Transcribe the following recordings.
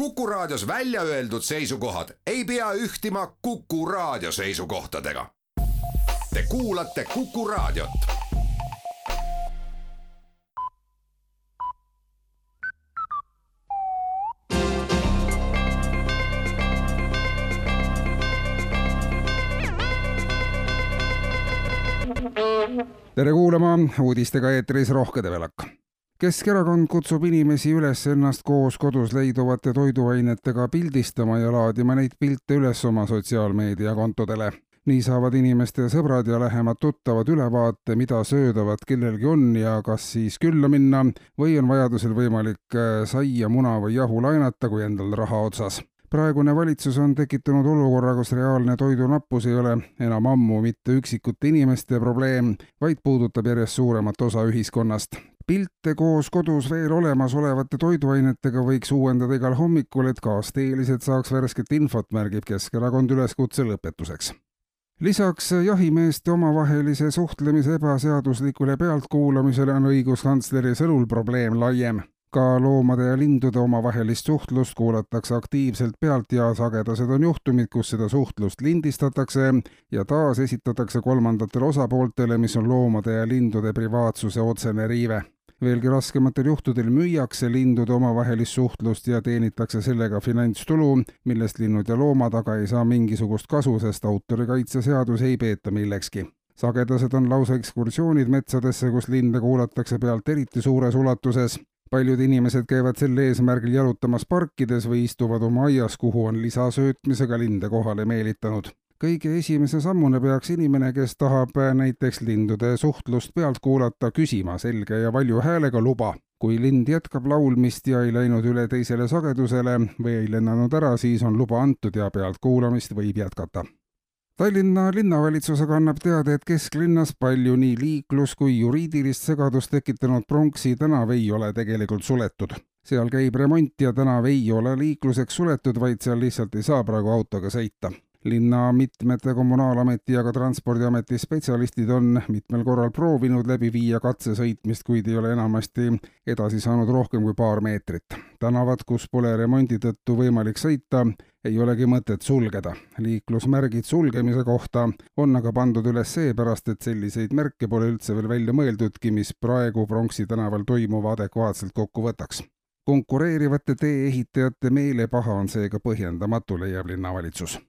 Kuku Raadios välja öeldud seisukohad ei pea ühtima Kuku Raadio seisukohtadega. Te kuulate Kuku Raadiot. tere kuulama, uudistega eetris Rohke Develak. Keskerakond kutsub inimesi üles ennast koos kodus leiduvate toiduainetega pildistama ja laadima neid pilte üles oma sotsiaalmeediakontodele. nii saavad inimeste sõbrad ja lähemad tuttavad ülevaate, mida söödavat kellelgi on ja kas siis külla minna või on vajadusel võimalik äh, saia, muna või jahu laenata, kui endal raha otsas praegune valitsus on tekitanud olukorra, kus reaalne toidunappus ei ole enam ammu mitte üksikute inimeste probleem, vaid puudutab järjest suuremat osa ühiskonnast. Pilte koos kodus veel olemasolevate toiduainetega võiks uuendada igal hommikul, et kaasteelised saaks värsket infot, märgib Keskerakond üleskutse lõpetuseks lisaks jahimeeste omavahelise suhtlemise ebaseaduslikule pealtkuulamisele on õiguskantsleri sõnul probleem laiem ka loomade ja lindude omavahelist suhtlust kuulatakse aktiivselt pealt ja sagedased on juhtumid, kus seda suhtlust lindistatakse ja taas esitatakse kolmandatele osapooltele, mis on loomade ja lindude privaatsuse otsene riive. Veelgi raskematel juhtudel müüakse lindude omavahelist suhtlust ja teenitakse sellega finantstulu, millest linnud ja loomad aga ei saa mingisugust kasu, sest autorikaitseseadus ei peeta millekski sagedased on lausa ekskursioonid metsadesse, kus linde kuulatakse pealt eriti suures ulatuses paljud inimesed käivad sel eesmärgil jalutamas parkides või istuvad oma aias, kuhu on lisasöötmisega linde kohale meelitanud. Kõige esimese sammuna peaks inimene, kes tahab näiteks lindude suhtlust pealt kuulata, küsima selge ja valju häälega luba. kui lind jätkab laulmist ja ei läinud üle teisele sagedusele või ei lennanud ära, siis on luba antud ja pealtkuulamist võib jätkata Tallinna linnavalitsus aga annab teada, et kesklinnas palju nii liiklus- kui juriidilist segadust tekitanud Pronksi tänav ei ole tegelikult suletud. seal käib remont ja tänav ei ole liikluseks suletud, vaid seal lihtsalt ei saa praegu autoga sõita linna mitmete Kommunaalameti ja ka Transpordiameti spetsialistid on mitmel korral proovinud läbi viia katsesõitmist, kuid ei ole enamasti edasi saanud rohkem kui paar meetrit. tänavad, kus pole remondi tõttu võimalik sõita, ei olegi mõtet sulgeda. liiklusmärgid sulgemise kohta on aga pandud üles seepärast, et selliseid märke pole üldse veel välja mõeldudki, mis praegu Pronksi tänaval toimuva adekvaatselt kokku võtaks konkureerivate tee-ehitajate meelepaha on seega põhjendamatu, leiab linnavalitsus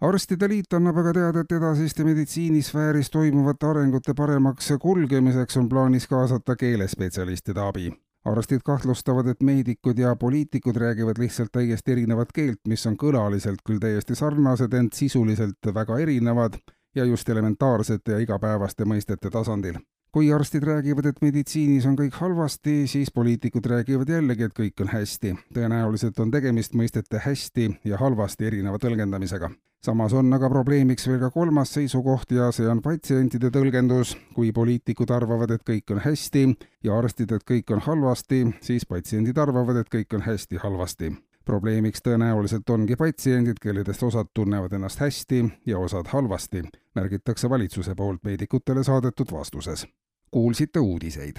arstide liit annab aga teada, et edasiste meditsiinisfääris toimuvate arengute paremaks kulgemiseks on plaanis kaasata keelespetsialistide abi. arstid kahtlustavad, et meedikud ja poliitikud räägivad lihtsalt täiesti erinevat keelt, mis on kõlaliselt küll täiesti sarnased, ent sisuliselt väga erinevad ja just elementaarsete ja igapäevaste mõistete tasandil kui arstid räägivad, et meditsiinis on kõik halvasti, siis poliitikud räägivad jällegi, et kõik on hästi. tõenäoliselt on tegemist mõistete hästi ja halvasti erineva tõlgendamisega samas on aga probleemiks veel ka kolmas seisukoht ja see on patsientide tõlgendus. kui poliitikud arvavad, et kõik on hästi ja arstid, et kõik on halvasti, siis patsiendid arvavad, et kõik on hästi halvasti. probleemiks tõenäoliselt ongi patsiendid, kelledest osad tunnevad ennast hästi ja osad halvasti, märgitakse valitsuse poolt meedikutele saadetud vastuses. kuulsite uudiseid